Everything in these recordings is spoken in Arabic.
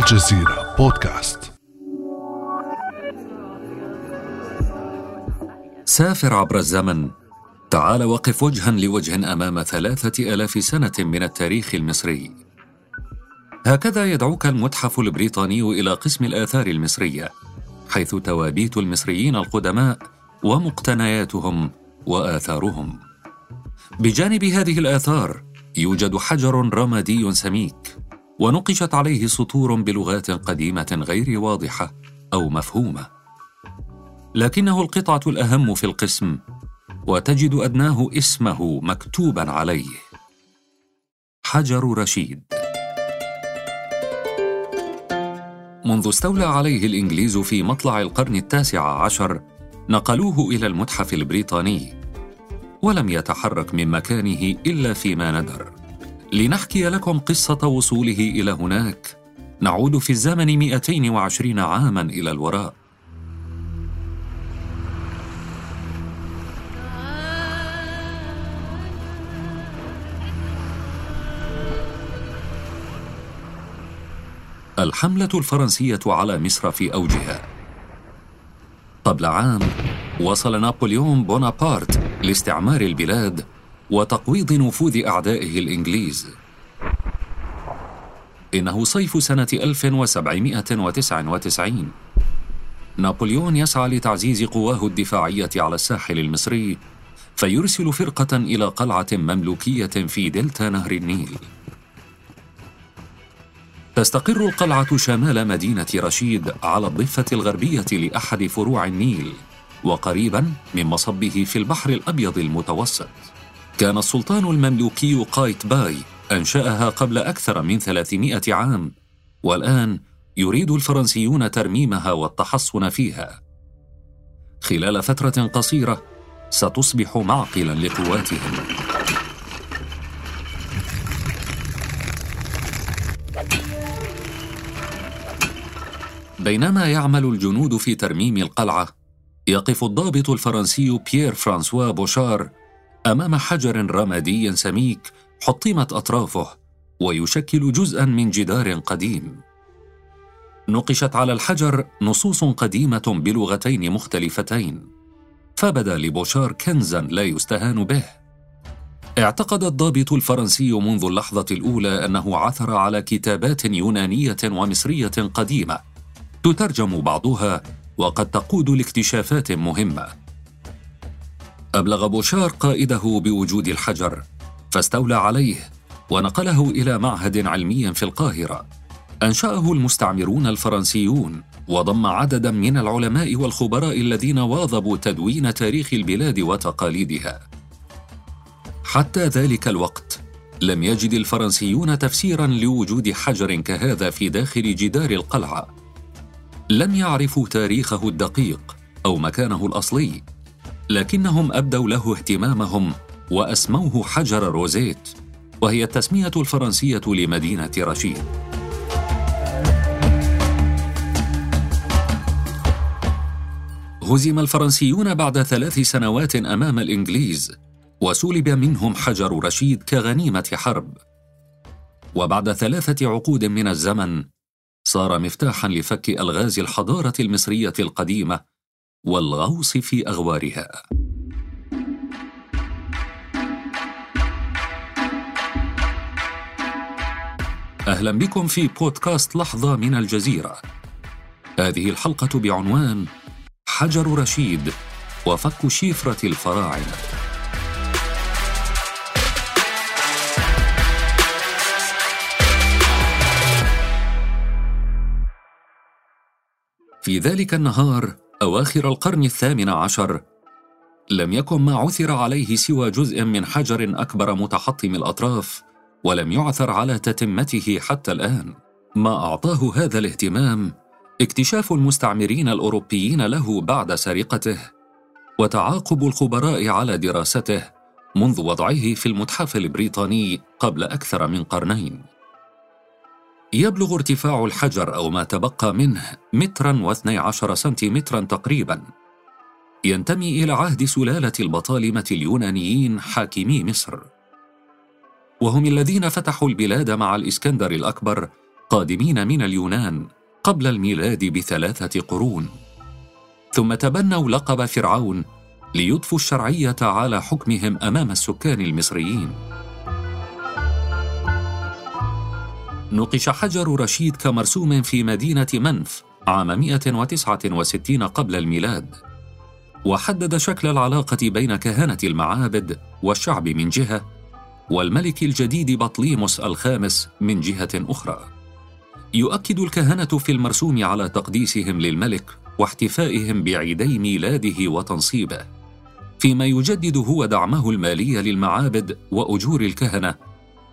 الجزيرة بودكاست. سافر عبر الزمن. تعال وقف وجها لوجه أمام ثلاثة آلاف سنة من التاريخ المصري. هكذا يدعوك المتحف البريطاني إلى قسم الآثار المصرية حيث توابيت المصريين القدماء ومقتنياتهم وآثارهم. بجانب هذه الآثار يوجد حجر رمادي سميك. ونقشت عليه سطور بلغات قديمة غير واضحة أو مفهومة. لكنه القطعة الأهم في القسم وتجد أدناه اسمه مكتوبا عليه. حجر رشيد. منذ استولى عليه الإنجليز في مطلع القرن التاسع عشر نقلوه إلى المتحف البريطاني ولم يتحرك من مكانه إلا فيما ندر. لنحكي لكم قصة وصوله إلى هناك. نعود في الزمن 220 عاما إلى الوراء. الحملة الفرنسية على مصر في أوجها. قبل عام وصل نابليون بونابرت لاستعمار البلاد وتقويض نفوذ أعدائه الإنجليز. إنه صيف سنة 1799 نابليون يسعى لتعزيز قواه الدفاعية على الساحل المصري فيرسل فرقة إلى قلعة مملوكية في دلتا نهر النيل. تستقر القلعة شمال مدينة رشيد على الضفة الغربية لأحد فروع النيل وقريبا من مصبه في البحر الأبيض المتوسط. كان السلطان المملوكي قايت باي أنشأها قبل أكثر من 300 عام والآن يريد الفرنسيون ترميمها والتحصن فيها. خلال فترة قصيرة ستصبح معقلا لقواتهم. بينما يعمل الجنود في ترميم القلعة يقف الضابط الفرنسي بيير فرانسوا بوشار أمام حجر رمادي سميك حطمت أطرافه ويشكل جزءا من جدار قديم. نقشت على الحجر نصوص قديمة بلغتين مختلفتين فبدأ لبوشار كنزا لا يستهان به. اعتقد الضابط الفرنسي منذ اللحظة الأولى أنه عثر على كتابات يونانية ومصرية قديمة تترجم بعضها وقد تقود لاكتشافات مهمة. أبلغ بوشار قائده بوجود الحجر فاستولى عليه ونقله إلى معهد علمي في القاهرة. أنشأه المستعمرون الفرنسيون وضم عددا من العلماء والخبراء الذين واظبوا تدوين تاريخ البلاد وتقاليدها. حتى ذلك الوقت لم يجد الفرنسيون تفسيرا لوجود حجر كهذا في داخل جدار القلعة. لم يعرفوا تاريخه الدقيق أو مكانه الأصلي. لكنهم أبدوا له اهتمامهم وأسموه حجر روزيت وهي التسمية الفرنسية لمدينة رشيد هزم الفرنسيون بعد ثلاث سنوات أمام الإنجليز وسلب منهم حجر رشيد كغنيمة حرب. وبعد ثلاثة عقود من الزمن صار مفتاحا لفك ألغاز الحضارة المصرية القديمة والغوص في أغوارها. أهلا بكم في بودكاست لحظة من الجزيرة. هذه الحلقة بعنوان حجر رشيد وفك شفره الفراعنة. في ذلك النهار أواخر القرن الثامن عشر. لم يكن ما عثر عليه سوى جزء من حجر أكبر متحطم الأطراف ولم يعثر على تتمته حتى الآن. ما أعطاه هذا الاهتمام اكتشاف المستعمرين الأوروبيين له بعد سرقته وتعاقب الخبراء على دراسته منذ وضعه في المتحف البريطاني قبل أكثر من قرنين. يبلغ ارتفاع الحجر أو ما تبقى منه مترا واثني عشر سنتيمترا تقريبا. ينتمي إلى عهد سلالة البطالمة اليونانيين حاكمي مصر. وهم الذين فتحوا البلاد مع الإسكندر الأكبر قادمين من اليونان قبل الميلاد بثلاثة قرون. ثم تبنوا لقب فرعون ليضفوا الشرعية على حكمهم أمام السكان المصريين. نقش حجر رشيد كمرسوم في مدينة منف عام 169 قبل الميلاد. وحدد شكل العلاقة بين كهنة المعابد والشعب من جهة والملك الجديد بطليموس الخامس من جهة أخرى. يؤكد الكهنة في المرسوم على تقديسهم للملك واحتفائهم بعيدي ميلاده وتنصيبه. فيما يجدد هو دعمه المالي للمعابد وأجور الكهنة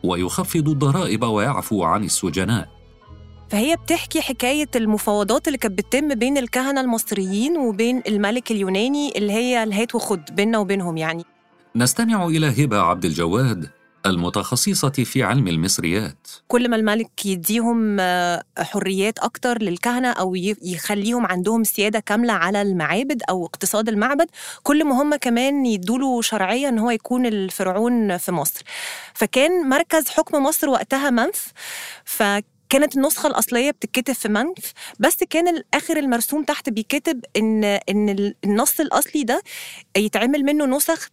ويخفض الضرائب ويعفو عن السجناء. فهي بتحكي حكاية المفاوضات اللي كانت بتتم بين الكهنة المصريين وبين الملك اليوناني اللي هي الهات وخد بيننا وبينهم يعني. نستمع إلى هبة عبد الجواد المتخصصة في علم المصريات. كل ما الملك يديهم آه، حريات أكتر للكهنة أو يخليهم عندهم سيادة كاملة على المعابد أو اقتصاد المعبد كل ما هم كمان يدوله شرعية أن هو يكون الفرعون في مصر. فكان مركز حكم مصر وقتها منف ف كانت النسخة الأصلية بتتكتب في منف بس كان آخر المرسوم تحت بيكتب إن إن النص الأصلي ده يتعمل منه نسخ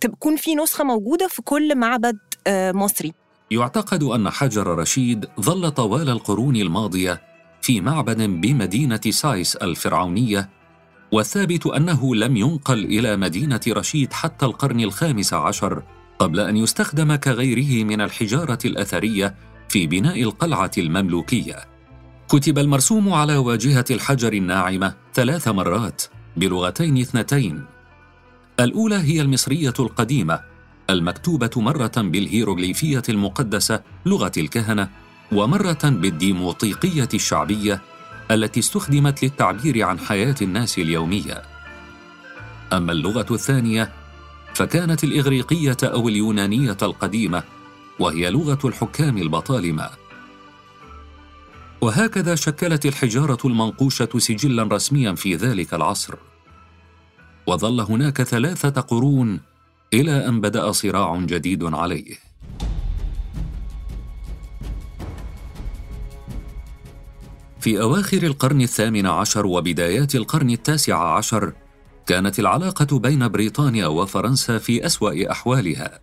تكون في نسخة موجودة في كل معبد آه، مصري. يعتقد أن حجر رشيد ظل طوال القرون الماضية في معبد بمدينة سايس الفرعونية والثابت أنه لم ينقل إلى مدينة رشيد حتى القرن الخامس عشر قبل أن يستخدم كغيره من الحجارة الأثرية في بناء القلعة المملوكية. كتب المرسوم على واجهة الحجر الناعمة ثلاث مرات بلغتين اثنتين. الأولى هي المصرية القديمة المكتوبة مرة بالهيروغليفية المقدسة لغة الكهنة ومرة بالديموطيقية الشعبية التي استخدمت للتعبير عن حياة الناس اليومية. أما اللغة الثانية فكانت الإغريقية أو اليونانية القديمة وهي لغة الحكام البطالمة. وهكذا شكلت الحجارة المنقوشة سجلا رسميا في ذلك العصر. وظل هناك ثلاثة قرون إلى أن بدأ صراع جديد عليه. في أواخر القرن الثامن عشر وبدايات القرن التاسع عشر كانت العلاقة بين بريطانيا وفرنسا في أسوأ أحوالها.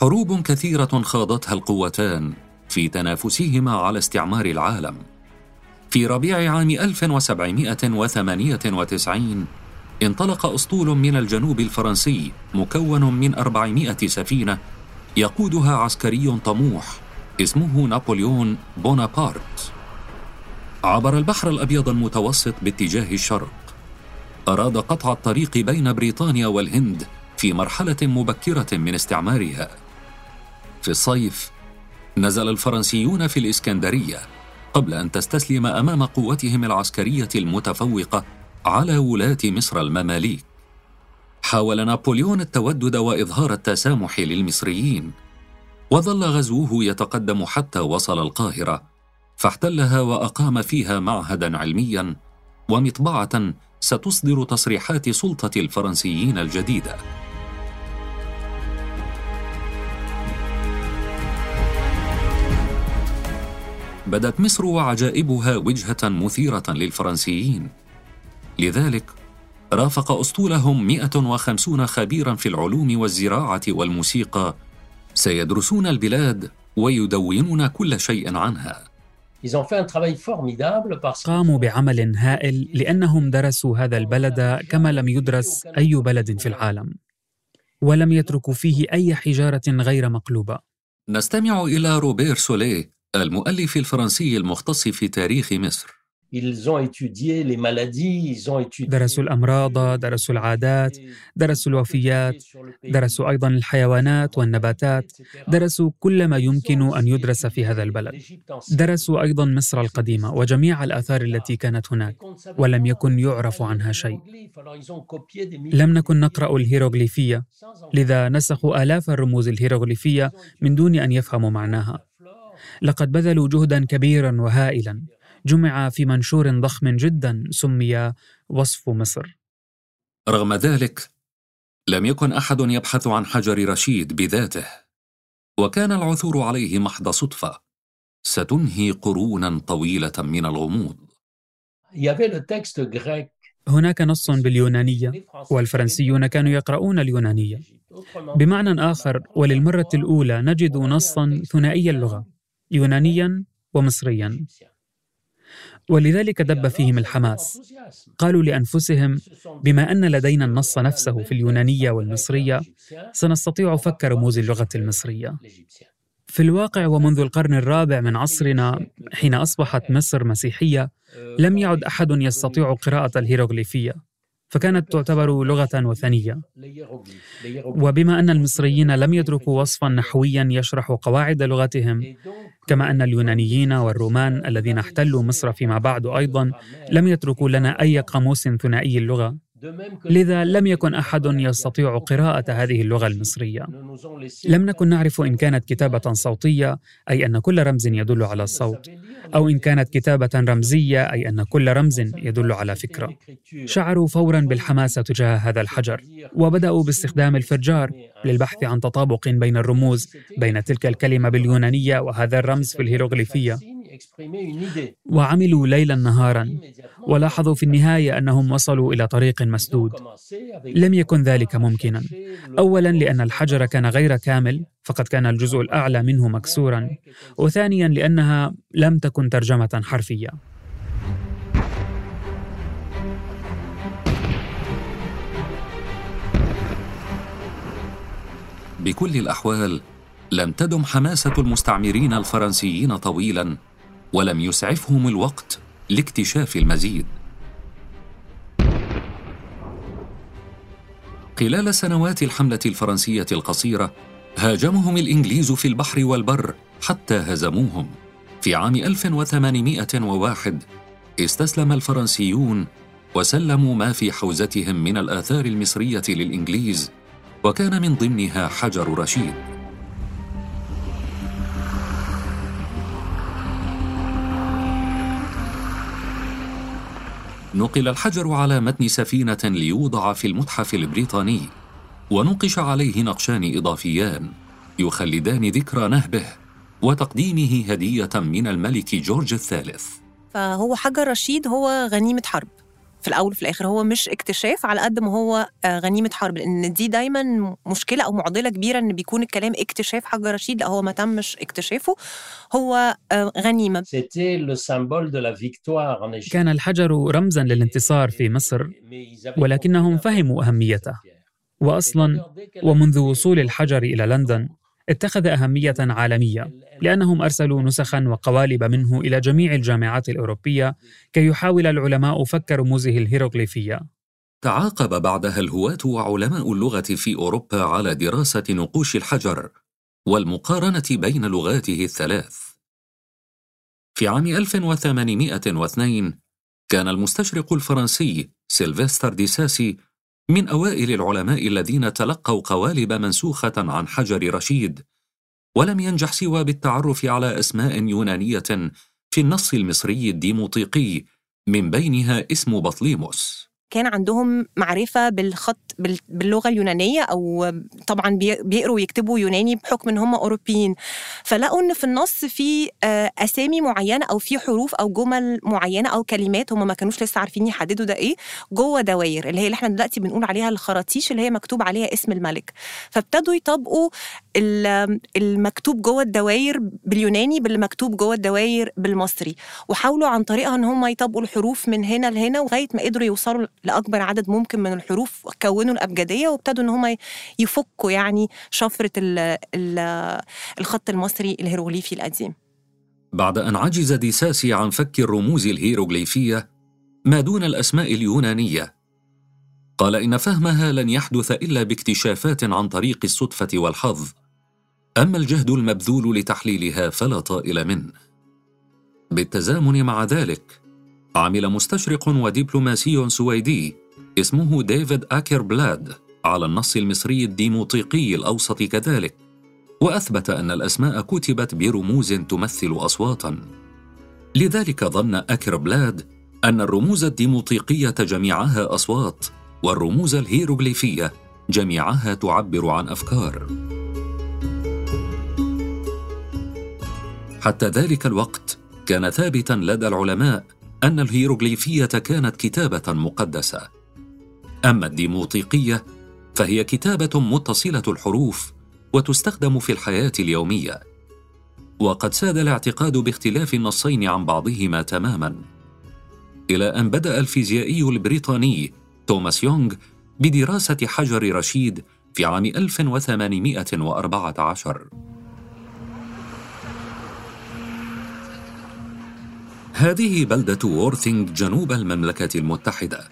حروب كثيرة خاضتها القوتان في تنافسهما على استعمار العالم. في ربيع عام 1798 انطلق أسطول من الجنوب الفرنسي مكون من 400 سفينة يقودها عسكري طموح اسمه نابليون بونابرت عبر البحر الأبيض المتوسط باتجاه الشرق. أراد قطع الطريق بين بريطانيا والهند في مرحلة مبكرة من استعمارها. في الصيف نزل الفرنسيون في الإسكندرية قبل أن تستسلم أمام قوتهم العسكرية المتفوقة على ولاة مصر المماليك. حاول نابليون التودد وإظهار التسامح للمصريين. وظل غزوه يتقدم حتى وصل القاهرة فاحتلها وأقام فيها معهدا علميا ومطبعة ستصدر تصريحات سلطة الفرنسيين الجديدة. بدت مصر وعجائبها وجهة مثيرة للفرنسيين. لذلك رافق أسطولهم 150 خبيرا في العلوم والزراعة والموسيقى سيدرسون البلاد ويدونون كل شيء عنها. قاموا بعمل هائل لأنهم درسوا هذا البلد كما لم يدرس أي بلد في العالم ولم يتركوا فيه أي حجارة غير مقلوبة. نستمع إلى روبير سوليه المؤلف الفرنسي المختص في تاريخ مصر. درسوا الأمراض درسوا العادات درسوا الوفيات درسوا أيضا الحيوانات والنباتات درسوا كل ما يمكن أن يدرس في هذا البلد. درسوا أيضا مصر القديمة وجميع الآثار التي كانت هناك ولم يكن يعرف عنها شيء. لم نكن نقرأ الهيروغليفية لذا نسخوا آلاف الرموز الهيروغليفية من دون أن يفهموا معناها. لقد بذلوا جهدا كبيرا وهائلا. جمع في منشور ضخم جدا سمي وصف مصر. رغم ذلك لم يكن أحد يبحث عن حجر رشيد بذاته وكان العثور عليه محض صدفة ستنهي قرونا طويلة من الغموض. هناك نص باليونانية والفرنسيون كانوا يقرؤون اليونانية. بمعنى آخر وللمرة الأولى نجد نصا ثنائي اللغة يونانيا ومصريا. ولذلك دب فيهم الحماس. قالوا لأنفسهم بما أن لدينا النص نفسه في اليونانية والمصرية سنستطيع فك رموز اللغة المصرية. في الواقع ومنذ القرن الرابع من عصرنا حين أصبحت مصر مسيحية لم يعد أحد يستطيع قراءة الهيروغليفية. فكانت تعتبر لغة وثنية. وبما أن المصريين لم يدركوا وصفا نحويا يشرح قواعد لغتهم كما أن اليونانيين والرومان الذين احتلوا مصر فيما بعد أيضا لم يتركوا لنا أي قاموس ثنائي اللغة. لذا لم يكن أحد يستطيع قراءة هذه اللغة المصرية. لم نكن نعرف إن كانت كتابة صوتية أي أن كل رمز يدل على الصوت أو إن كانت كتابة رمزية أي أن كل رمز يدل على فكرة. شعروا فورا بالحماسة تجاه هذا الحجر وبدأوا باستخدام الفرجار للبحث عن تطابق بين الرموز بين تلك الكلمة باليونانية وهذا الرمز في الهيروغليفية. وعملوا ليلا نهارا. ولاحظوا في النهاية أنهم وصلوا إلى طريق مسدود. لم يكن ذلك ممكنا. اولا لأن الحجر كان غير كامل فقد كان الجزء الأعلى منه مكسورا. وثانيا لأنها لم تكن ترجمة حرفية. بكل الأحوال لم تدم حماسة المستعمرين الفرنسيين طويلا ولم يسعفهم الوقت. لاكتشاف المزيد. خلال سنوات الحملة الفرنسية القصيرة هاجمهم الإنجليز في البحر والبر حتى هزموهم. في عام 1801 استسلم الفرنسيون وسلموا ما في حوزتهم من الآثار المصرية للإنجليز وكان من ضمنها حجر رشيد. نقل الحجر على متن سفينة ليوضع في المتحف البريطاني ونقش عليه نقشان إضافيان يخلدان ذكرى نهبه وتقديمه هدية من الملك جورج الثالث. فهو حجر رشيد هو غنيمة حرب. في الأول وفي الآخر هو مش اكتشاف على قد ما هو آه، غنيمة حرب لأن دي دايما مشكلة أو معضلة كبيرة إن بيكون الكلام اكتشاف حجر رشيد لا هو ما تمش اكتشافه هو آه، غنيمة. كان الحجر رمزا للانتصار في مصر ولكنهم فهموا أهميته. واصلا ومنذ وصول الحجر إلى لندن. اتخذ أهمية عالمية لأنهم أرسلوا نسخا وقوالب منه إلى جميع الجامعات الأوروبية كي يحاول العلماء فك رموزه الهيروغليفية. تعاقب بعدها الهواة وعلماء اللغة في أوروبا على دراسة نقوش الحجر والمقارنة بين لغاته الثلاث. في عام 1802 كان المستشرق الفرنسي سيلفستر دي ساسي من أوائل العلماء الذين تلقوا قوالب منسوخة عن حجر رشيد ولم ينجح سوى بالتعرف على أسماء يونانية في النص المصري الديموطيقي من بينها اسم بطليموس. كان عندهم معرفة بالخط باللغة اليونانية أو طبعا بيقروا ويكتبوا يوناني بحكم إن هم أوروبيين. فلقوا إن في النص في آه، أسامي معينة أو في حروف أو جمل معينة أو كلمات هم ما كانوش لسه عارفين يحددوا ده إيه جوه دواير اللي هي اللي إحنا دلوقتي بنقول عليها الخراطيش اللي هي مكتوب عليها اسم الملك. فابتدوا يطبقوا المكتوب جوه الدواير باليوناني باللي مكتوب جوه الدواير بالمصري. وحاولوا عن طريقها إن هم يطبقوا الحروف من هنا لهنا لغاية ما قدروا يوصلوا لأكبر عدد ممكن من الحروف كونوا الأبجدية وابتدوا إن هم يفكوا يعني شفرة ال ال الخط المصري الهيروغليفي القديم. بعد أن عجز دي ساسي عن فك الرموز الهيروغليفية ما دون الأسماء اليونانية. قال إن فهمها لن يحدث إلا باكتشافات عن طريق الصدفة والحظ. أما الجهد المبذول لتحليلها فلا طائل منه. بالتزامن مع ذلك عمل مستشرق ودبلوماسي سويدي اسمه ديفيد آكر بلاد على النص المصري الديموطيقي الأوسط كذلك وأثبت أن الأسماء كتبت برموز تمثل أصواتا. لذلك ظن أكر بلاد أن الرموز الديموطيقية جميعها أصوات والرموز الهيروغليفية جميعها تعبر عن أفكار. حتى ذلك الوقت كان ثابتا لدى العلماء أن الهيروغليفية كانت كتابة مقدسة. أما الديموطيقية فهي كتابة متصلة الحروف وتستخدم في الحياة اليومية. وقد ساد الاعتقاد باختلاف النصين عن بعضهما تماما. إلى أن بدأ الفيزيائي البريطاني توماس يونغ بدراسة حجر رشيد في عام 1814 هذه بلدة وورثينغ جنوب المملكة المتحدة.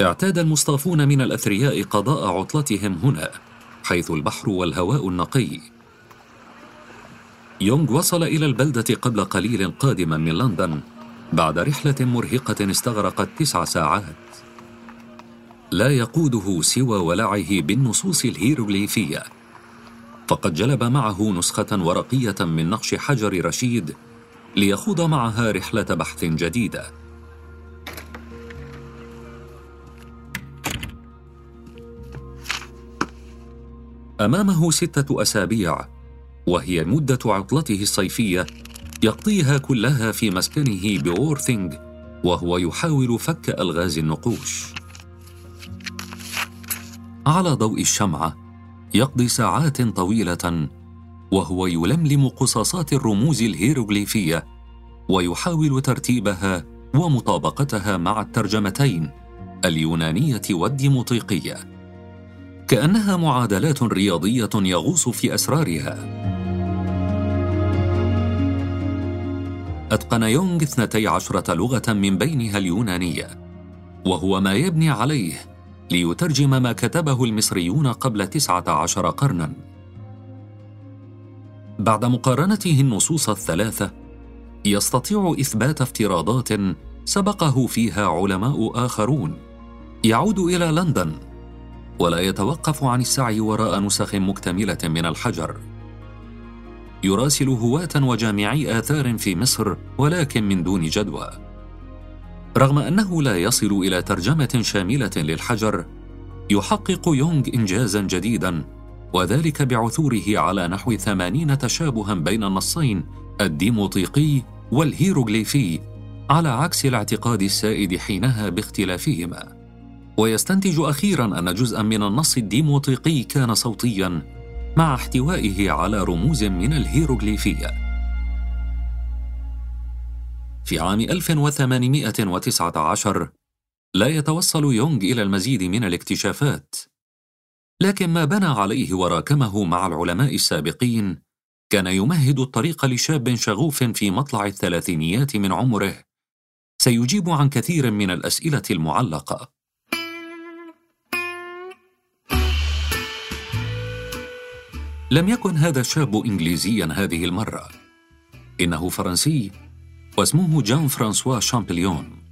اعتاد المصطافون من الأثرياء قضاء عطلتهم هنا حيث البحر والهواء النقي. يونغ وصل إلى البلدة قبل قليل قادما من لندن بعد رحلة مرهقة استغرقت تسع ساعات. لا يقوده سوى ولعه بالنصوص الهيروغليفية. فقد جلب معه نسخة ورقية من نقش حجر رشيد ليخوض معها رحلة بحث جديدة. أمامه ستة أسابيع وهي مدة عطلته الصيفية يقضيها كلها في مسكنه بورثينغ وهو يحاول فك ألغاز النقوش. على ضوء الشمعة يقضي ساعات طويلة وهو يلملم قصاصات الرموز الهيروغليفية ويحاول ترتيبها ومطابقتها مع الترجمتين اليونانية والديموطيقية. كأنها معادلات رياضية يغوص في أسرارها. أتقن يونغ اثنتي عشرة لغة من بينها اليونانية وهو ما يبني عليه ليترجم ما كتبه المصريون قبل تسعة عشر قرناً. بعد مقارنته النصوص الثلاثة يستطيع إثبات افتراضات سبقه فيها علماء آخرون. يعود إلى لندن ولا يتوقف عن السعي وراء نسخ مكتملة من الحجر. يراسل هواة وجامعي آثار في مصر ولكن من دون جدوى. رغم أنه لا يصل إلى ترجمة شاملة للحجر، يحقق يونغ إنجازا جديدا. وذلك بعثوره على نحو ثمانين تشابها بين النصين الديموطيقي والهيروغليفي على عكس الاعتقاد السائد حينها باختلافهما ويستنتج أخيرا أن جزءا من النص الديموطيقي كان صوتيا مع احتوائه على رموز من الهيروغليفية. في عام 1819 لا يتوصل يونغ إلى المزيد من الاكتشافات، لكن ما بنى عليه وراكمه مع العلماء السابقين كان يمهد الطريق لشاب شغوف في مطلع الثلاثينيات من عمره. سيجيب عن كثير من الأسئلة المعلقة. لم يكن هذا الشاب إنجليزيا هذه المرة. إنه فرنسي واسمه جان فرانسوا شامبليون.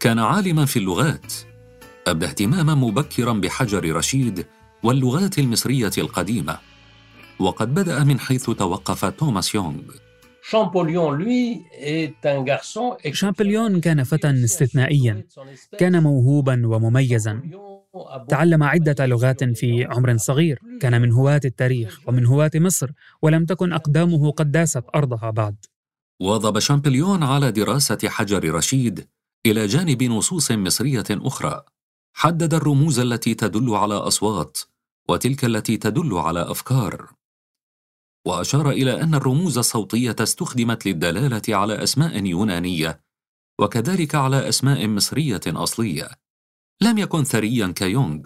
كان عالما في اللغات. أبدى اهتماما مبكرا بحجر رشيد واللغات المصرية القديمة. وقد بدأ من حيث توقف توماس يونغ. شامبليون كان فتى استثنائيا. كان موهوبا ومميزا. تعلم عدة لغات في عمر صغير. كان من هواة التاريخ ومن هواة مصر ولم تكن أقدامه قد داست أرضها بعد. واظب شامبليون على دراسة حجر رشيد إلى جانب نصوص مصرية أخرى. حدد الرموز التي تدل على أصوات وتلك التي تدل على أفكار. وأشار إلى أن الرموز الصوتية استخدمت للدلالة على أسماء يونانية وكذلك على أسماء مصرية أصلية. لم يكن ثريا كيونغ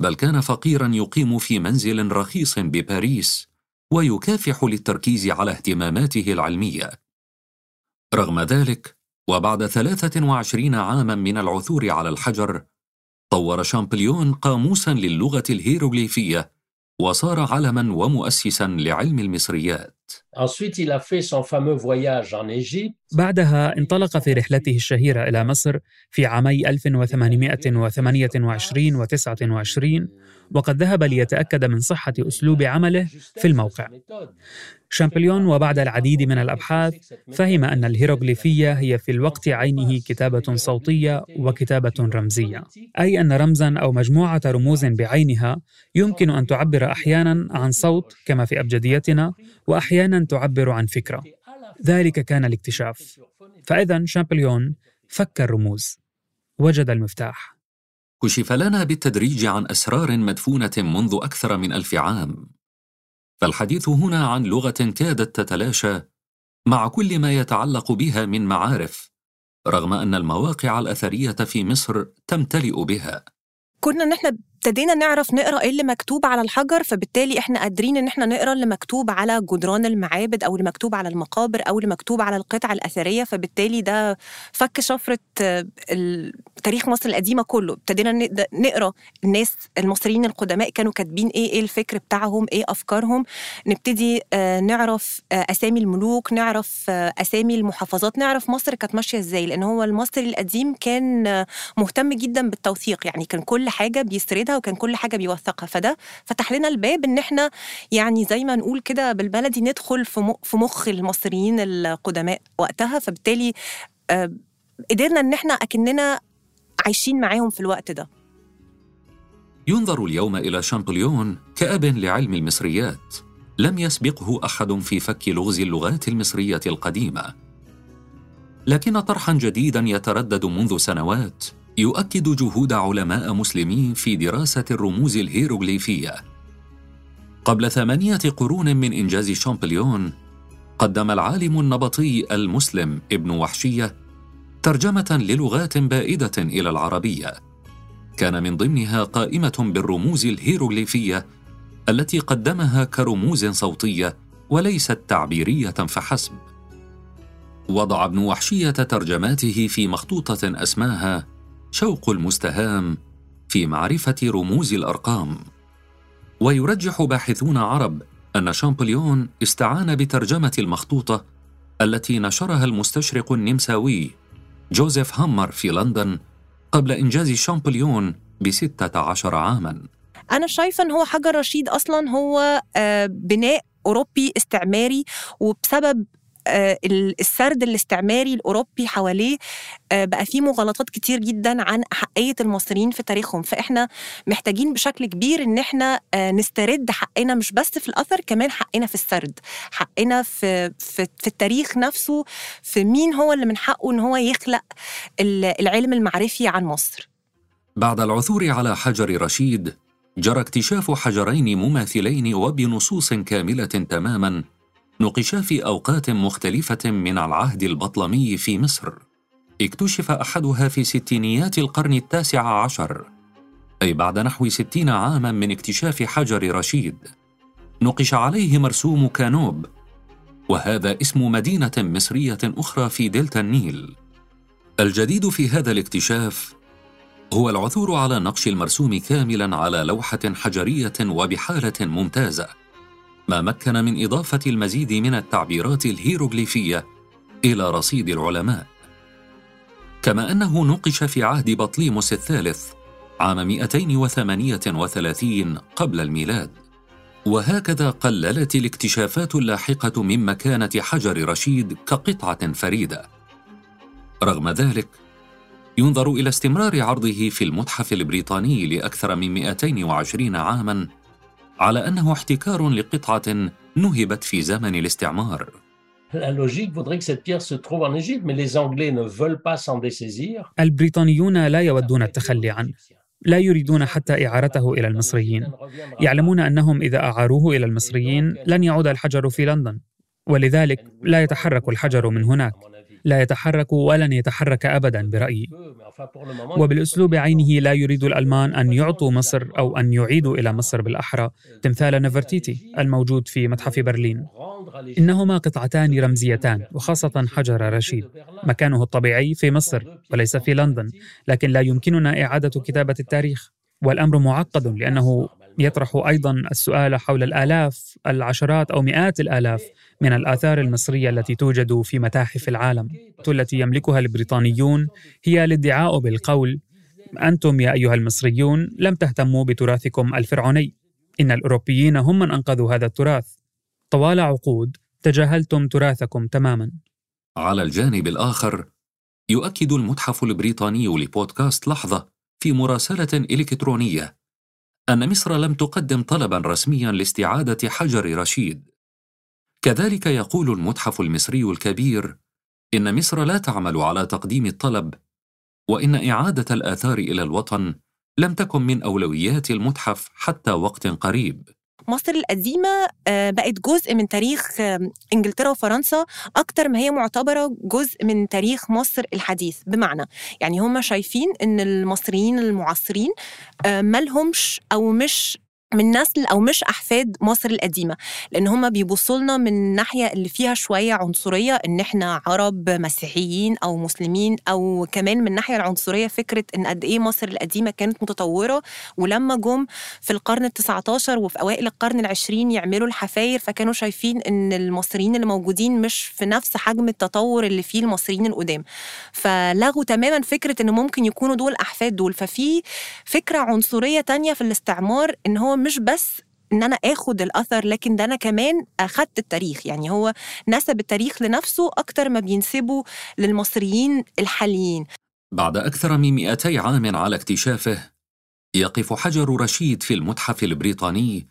بل كان فقيرا يقيم في منزل رخيص بباريس ويكافح للتركيز على اهتماماته العلمية. رغم ذلك وبعد 23 عاما من العثور على الحجر طور شامبليون قاموسا للغة الهيروغليفية وصار علما ومؤسسا لعلم المصريات. بعدها انطلق في رحلته الشهيرة إلى مصر في عامي 1828 و 29 وقد ذهب ليتأكد من صحة أسلوب عمله في الموقع. شامبليون وبعد العديد من الأبحاث فهم أن الهيروغليفية هي في الوقت عينه كتابة صوتية وكتابة رمزية. أي أن رمزا أو مجموعة رموز بعينها يمكن أن تعبر أحيانا عن صوت كما في أبجديتنا وأحيانا أحيانا تعبر عن فكرة. ذلك كان الاكتشاف. فإذا شامبليون فك الرموز. وجد المفتاح. كشف لنا بالتدريج عن أسرار مدفونة منذ أكثر من ألف عام. فالحديث هنا عن لغة كادت تتلاشى مع كل ما يتعلق بها من معارف رغم أن المواقع الأثرية في مصر تمتلئ بها. كنا ان إحنا ابتدينا نعرف نقرأ إيه اللي مكتوب على الحجر فبالتالي إحنا قادرين إن إحنا نقرأ اللي مكتوب على جدران المعابد أو اللي مكتوب على المقابر أو اللي مكتوب على القطع الأثرية فبالتالي ده فك شفرة آه، تاريخ مصر القديمة كله. ابتدينا نقرأ الناس المصريين القدماء كانوا كاتبين إيه إيه الفكر بتاعهم إيه أفكارهم. نبتدي آه، نعرف آه، أسامي الملوك نعرف أسامي المحافظات نعرف مصر كانت ماشية إزاي. لأن هو المصري القديم كان مهتم جدا بالتوثيق يعني كان كل حاجة بيسردها بيعملها وكان كل حاجة بيوثقها. فده فتح لنا الباب إن إحنا يعني زي ما نقول كده بالبلدي ندخل في في مخ المصريين القدماء وقتها. فبالتالي آه، قدرنا إن إحنا أكننا عايشين معاهم في الوقت ده. ينظر اليوم إلى شامبليون كأب لعلم المصريات. لم يسبقه أحد في فك لغز اللغات المصرية القديمة. لكن طرحا جديدا يتردد منذ سنوات يؤكد جهود علماء مسلمين في دراسة الرموز الهيروغليفية. قبل ثمانية قرون من إنجاز شامبليون، قدم العالم النبطي المسلم ابن وحشية ترجمة للغات بائدة إلى العربية. كان من ضمنها قائمة بالرموز الهيروغليفية التي قدمها كرموز صوتية وليست تعبيرية فحسب. وضع ابن وحشية ترجماته في مخطوطة أسماها شوق المستهام في معرفة رموز الأرقام. ويرجح باحثون عرب أن شامبليون استعان بترجمة المخطوطة التي نشرها المستشرق النمساوي جوزيف هامر في لندن قبل إنجاز شامبليون بستة عشر عاماً. أنا شايفة أن هو حجر رشيد أصلاً هو آه، بناء أوروبي استعماري وبسبب السرد الاستعماري الأوروبي حواليه آه، بقى فيه مغالطات كتير جدا عن احقيه المصريين في تاريخهم. فإحنا محتاجين بشكل كبير إن إحنا آه، نسترد حقنا مش بس في الأثر كمان حقنا في السرد. حقنا في في, في التاريخ نفسه في مين هو اللي من حقه إن هو يخلق العلم المعرفي عن مصر. بعد العثور على حجر رشيد جرى اكتشاف حجرين مماثلين وبنصوص كاملة تماما نقشا في أوقات مختلفة من العهد البطلمي في مصر. اكتشف أحدها في ستينيات القرن التاسع عشر أي بعد نحو ستين عاما من اكتشاف حجر رشيد. نقش عليه مرسوم كانوب وهذا اسم مدينة مصرية أخرى في دلتا النيل. الجديد في هذا الاكتشاف هو العثور على نقش المرسوم كاملا على لوحة حجرية وبحالة ممتازة. ما مكن من إضافة المزيد من التعبيرات الهيروغليفية إلى رصيد العلماء. كما أنه نقش في عهد بطليموس الثالث عام 238 قبل الميلاد. وهكذا قللت الاكتشافات اللاحقة من مكانة حجر رشيد كقطعة فريدة. رغم ذلك ينظر إلى استمرار عرضه في المتحف البريطاني لأكثر من 220 عاماً على أنه احتكار لقطعة نهبت في زمن الاستعمار. البريطانيون لا يودون التخلي عنه. لا يريدون حتى إعارته إلى المصريين. يعلمون أنهم إذا أعاروه إلى المصريين لن يعود الحجر في لندن ولذلك لا يتحرك الحجر من هناك. لا يتحرك ولن يتحرك ابدا برأيي. وبالأسلوب عينه لا يريد الألمان أن يعطوا مصر أو أن يعيدوا إلى مصر بالأحرى. تمثال نفرتيتي الموجود في متحف برلين. إنهما قطعتان رمزيتان وخاصة حجر رشيد. مكانه الطبيعي في مصر وليس في لندن. لكن لا يمكننا إعادة كتابة التاريخ. والأمر معقد لأنه يطرح أيضا السؤال حول الآلاف العشرات أو مئات الآلاف من الآثار المصرية التي توجد في متاحف العالم. التي يملكها البريطانيون هي الادعاء بالقول أنتم يا أيها المصريون لم تهتموا بتراثكم الفرعوني. إن الأوروبيين هم من أنقذوا هذا التراث طوال عقود تجاهلتم تراثكم تماما. على الجانب الآخر يؤكد المتحف البريطاني لبودكاست لحظة في مراسلة إلكترونية أن مصر لم تقدم طلبا رسميا لاستعادة حجر رشيد. كذلك يقول المتحف المصري الكبير إن مصر لا تعمل على تقديم الطلب وإن إعادة الآثار إلى الوطن لم تكن من أولويات المتحف حتى وقت قريب. مصر القديمة آه، بقت جزء من تاريخ إنجلترا وفرنسا أكتر ما هي معتبرة جزء من تاريخ مصر الحديث. بمعنى يعني هم شايفين إن المصريين المعاصرين آه، مالهمش أو مش من نسل أو مش أحفاد مصر القديمة لأن هم بيبصوا لنا من الناحية اللي فيها شوية عنصرية إن إحنا عرب مسيحيين أو مسلمين أو كمان من الناحية العنصرية فكرة إن قد إيه مصر القديمة كانت متطورة. ولما جم في القرن ال19 وفي أوائل القرن العشرين يعملوا الحفاير فكانوا شايفين إن المصريين اللي موجودين مش في نفس حجم التطور اللي فيه المصريين القدام. فلغوا تماما فكرة إن ممكن يكونوا دول أحفاد دول. ففي فكرة عنصرية تانية في الاستعمار إن هو مش بس إن أنا آخد الأثر لكن ده أنا كمان أخدت التاريخ. يعني هو نسب التاريخ لنفسه أكتر ما بينسبه للمصريين الحاليين. بعد أكثر من 200 عام على اكتشافه يقف حجر رشيد في المتحف البريطاني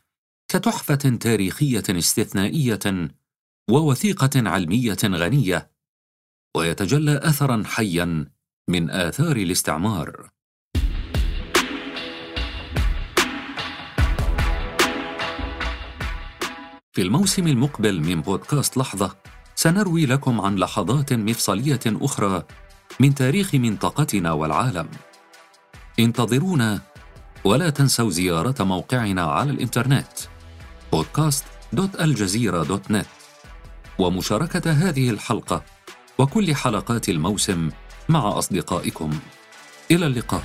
كتحفة تاريخية استثنائية ووثيقة علمية غنية ويتجلى اثرا حيا من آثار الاستعمار. في الموسم المقبل من بودكاست لحظة سنروي لكم عن لحظات مفصلية أخرى من تاريخ منطقتنا والعالم. انتظرونا ولا تنسوا زيارة موقعنا على الإنترنت podcast.aljazeera.net ومشاركة هذه الحلقة وكل حلقات الموسم مع أصدقائكم. إلى اللقاء.